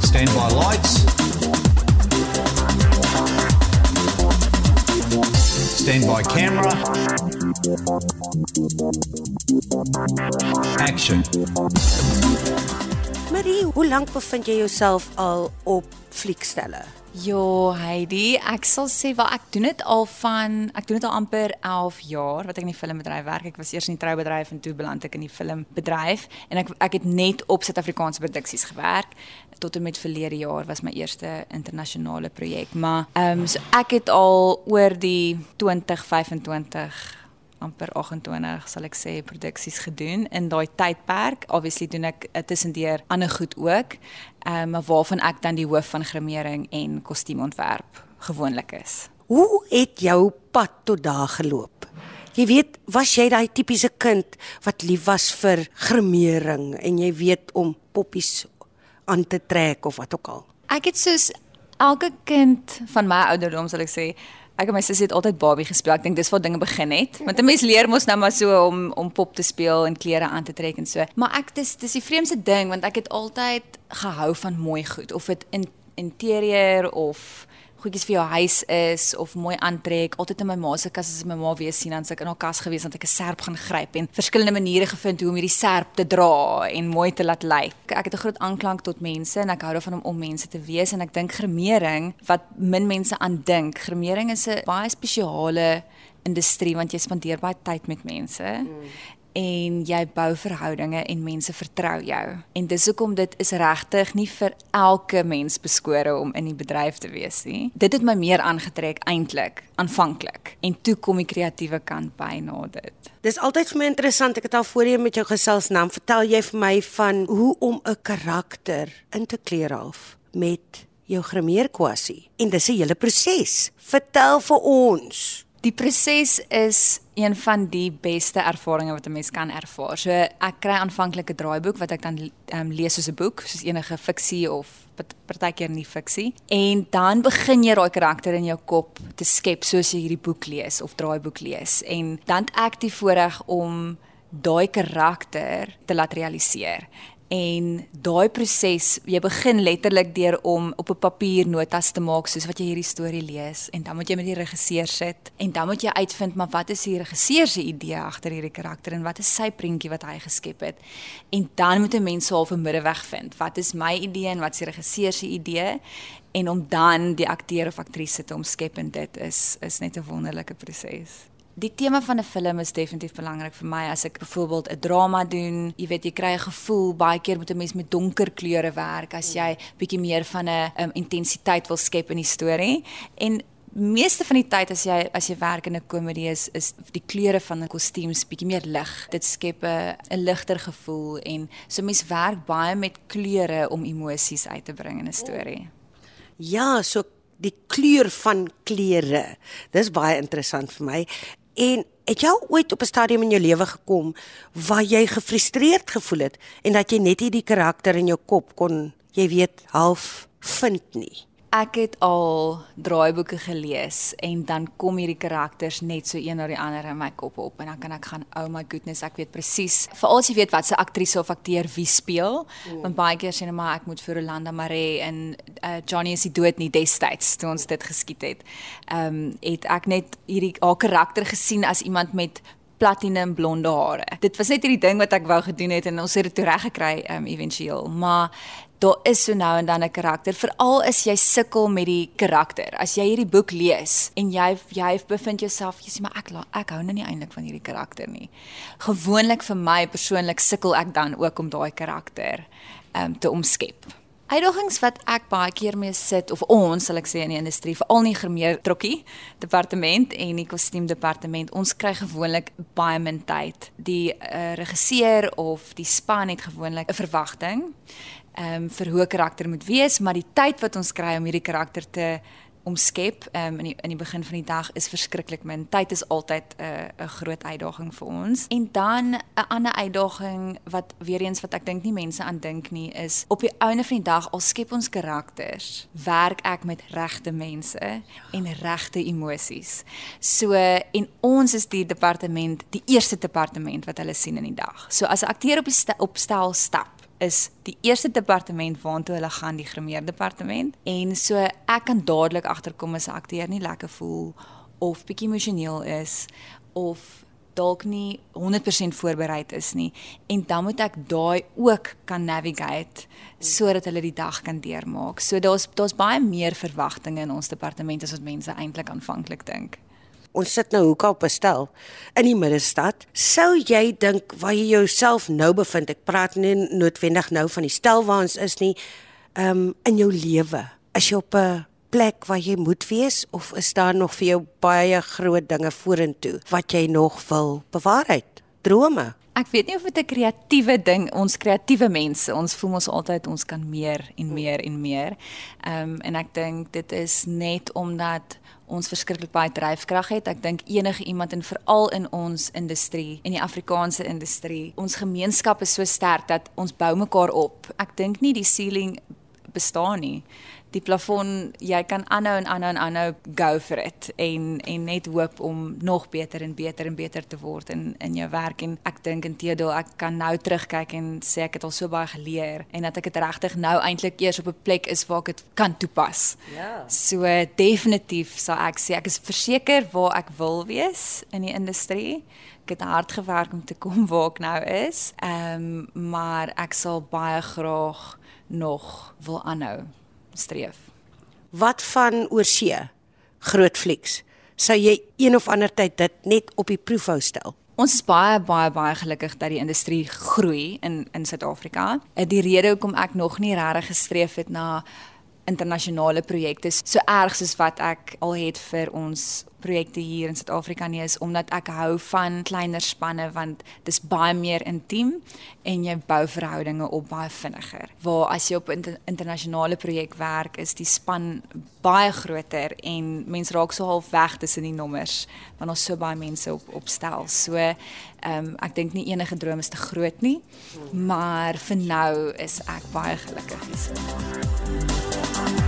Stand by lights. Stand by camera. Action. Marie, hoe lank bevind jy jouself al op fliekstelle? Ja, Heidi, ek sal sê wel ek doen dit al van ek doen dit al amper 11 jaar wat ek in die filmbedryf werk. Ek was eers in die troubedryf en toe beland ek in die filmbedryf en ek ek het net op Suid-Afrikaanse produksies gewerk tot en met verlede jaar was my eerste internasionale projek. Maar ehm um, so ek het al oor die 2025 amper 28 sal ek sê produksies gedoen in daai tydperk. Obviously doen ek uh, tussendeur ander goed ook. Ehm um, waarvan ek dan die hoof van grimering en kostuumontwerp gewoonlik is. Hoe het jou pad tot daar geloop? Jy weet, was jy daai tipiese kind wat lief was vir grimering en jy weet om poppies aan te trek of wat ook al? Ek het soos elke kind van my ouderdom sal ek sê Ek en my sussie het altyd Barbie gespeel. Ek dink dis waar dinge begin het. Want 'n mens leer mos nou maar so om om pop te speel en klere aan te trek en so. Maar ek dis dis die vreemdste ding want ek het altyd gehou van mooi goed of dit in interieur of goedjies vir jou huis is of mooi aantrek. Altyd in my ma se kas as my ma weer sien dan sy in haar kas gewees dat ek 'n serp gaan gryp en verskillende maniere gevind hoe om hierdie serp te dra en mooi te laat lyk. Ek het 'n groot aanklank tot mense en ek hou daarvan om om mense te wees en ek dink gremering wat min mense aan dink. Gremering is 'n baie spesiale industrie want jy spandeer baie tyd met mense. Mm en jy bou verhoudinge en mense vertrou jou. En dis hoekom dit is regtig nie vir elke mens beskore om in die bedryf te wees nie. Dit het my meer aangetrek eintlik aanvanklik en toe kom die kreatiewe kant by na dit. Dis altyd vir my interessant. Ek het al voorheen met jou gesels naam. Vertel jy vir my van hoe om 'n karakter in te kleer half met jou grimeerkwassie. En dis 'n hele proses. Vertel vir ons. Die proses is een van die beste ervarings wat 'n mens kan ervaar. So ek kry aanvanklike draaiboek wat ek dan um, lees soos 'n boek, soos enige fiksie of partykeer nie fiksie. En dan begin jy daai karakter in jou kop te skep soos jy hierdie boek lees of draaiboek lees. En dan ek die voorreg om daai karakter te laat realiseer en daai proses jy begin letterlik deur om op 'n papier notas te maak soos wat jy hierdie storie lees en dan moet jy met die regisseur sit en dan moet jy uitvind maar wat is die regisseur se idee agter hierdie karakter en wat is sy prentjie wat hy geskep het? En dan moet 'n mens half 'n middeweg vind wat is my idee en wat is die regisseur se idee? En om dan die akteur of aktrise te omskep en dit is is net 'n wonderlike proses Die tema van 'n film is definitief belangrik vir my as ek byvoorbeeld 'n drama doen. Jy weet, jy kry 'n gevoel baie keer moet 'n mens met donker kleure werk as jy bietjie meer van 'n um, intensiteit wil skep in die storie. En meeste van die tyd as jy as jy werk in 'n komedie is is die kleure van 'n kostuums bietjie meer lig. Dit skep 'n 'n ligter gevoel en so mens werk baie met kleure om emosies uit te bring in 'n storie. Ja, so die kleur van klere. Dis baie interessant vir my. En het jy ooit op 'n stadium in jou lewe gekom waar jy gefrustreerd gevoel het en dat jy net nie die karakter in jou kop kon, jy weet, half vind nie? Ek het al draaiboeke gelees en dan kom hierdie karakters net so een na die ander in my kop op en dan kan ek gaan oh my goodness ek weet presies veral as jy weet wat se aktrise of akteur wie speel mm. want baie keer sê net maar ek moet vir Rolanda Maree en uh, Johnny is die dood nie destyds toe ons dit geskiet het. Ehm um, het ek net hierdie haar karakter gesien as iemand met platinum blonde hare. Dit was net hierdie ding wat ek wou gedoen het en ons het dit toe reg gekry um, eventueel. Maar daar is so nou en dan 'n karakter, veral as jy sukkel met die karakter. As jy hierdie boek lees en jy jy bevind jouself, jy sê maar ek ek hou nou nie eintlik van hierdie karakter nie. Gewoonlik vir my persoonlik sukkel ek dan ook om daai karakter um, te omskep. Uitdagings wat ek baie keer mee sit of ons sal ek sê in die industrie veral nie gemeer trokkie departement en die kostuum departement ons kry gewoonlik baie min tyd. Die uh, regisseur of die span het gewoonlik 'n verwagting ehm um, vir hoe 'n karakter moet wees, maar die tyd wat ons kry om hierdie karakter te omskep um, in die in die begin van die dag is verskriklik min. Tyd is altyd 'n uh, 'n groot uitdaging vir ons. En dan 'n ander uitdaging wat weer eens wat ek dink nie mense aan dink nie is op die einde van die dag al skep ons karakters, werk ek met regte mense en regte emosies. So en ons is die departement, die eerste departement wat hulle sien in die dag. So as 'n akteur op die st op stel stap is die eerste departement waartoe hulle gaan die grimeer departement en so ek kan dadelik agterkom as 'n akteur nie lekker voel of bietjie emosioneel is of dalk nie 100% voorberei is nie en dan moet ek daai ook kan navigate sodat hulle die dag kan deurmaak. So daar's daar's baie meer verwagtinge in ons departement as wat mense eintlik aanvanklik dink. Ons sit nou hoekom op 'n stel in die middestad. Sou jy dink waar jy jouself nou bevind? Ek praat nie noodwendig nou van die stel waar ons is nie. Ehm um, in jou lewe. Is jy op 'n plek waar jy moet wees of is daar nog vir jou baie groot dinge vorentoe wat jy nog wil bewaarheid? Drome. Ek weet nie of dit 'n kreatiewe ding, ons kreatiewe mense, ons voel ons altyd ons kan meer en meer en meer. Ehm um, en ek dink dit is net omdat ons verskriklik baie dryfkrag het. Ek dink enige iemand en veral in ons industrie, in die Afrikaanse industrie, ons gemeenskap is so sterk dat ons bou mekaar op. Ek dink nie die ceiling bestaan nie die plafon jy kan aanhou en aanhou en aanhou go for it en en net hoop om nog beter en beter en beter te word in in jou werk en ek dink intedeel ek kan nou terugkyk en sê ek het al so baie geleer en dat ek dit regtig nou eintlik eers op 'n plek is waar ek dit kan toepas. Ja. So definitief sal ek sê ek is verseker waar ek wil wees in die industrie. Ek het hard gewerk om te kom waar ek nou is. Ehm um, maar ek sal baie graag nog wil aanhou streef. Wat van oorsee? Groot flieks. Sou jy een of ander tyd dit net op die proef hou stel? Ons is baie baie baie gelukkig dat die industrie groei in in Suid-Afrika. Eh, die rede hoekom ek nog nie regtig gestreef het na internasionale projekte so erg soos wat ek al het vir ons projekte hier in Suid-Afrika nie is omdat ek hou van kleiner spanne want dis baie meer intiem en jy bou verhoudinge op baie vinniger. Waar as jy op 'n inter internasionale projek werk, is die span baie groter en mense raak so half weg tussen die nommers want ons so baie mense op opstel. So ehm um, ek dink nie enige droom is te groot nie, maar vir nou is ek baie gelukkig hier. Thank you.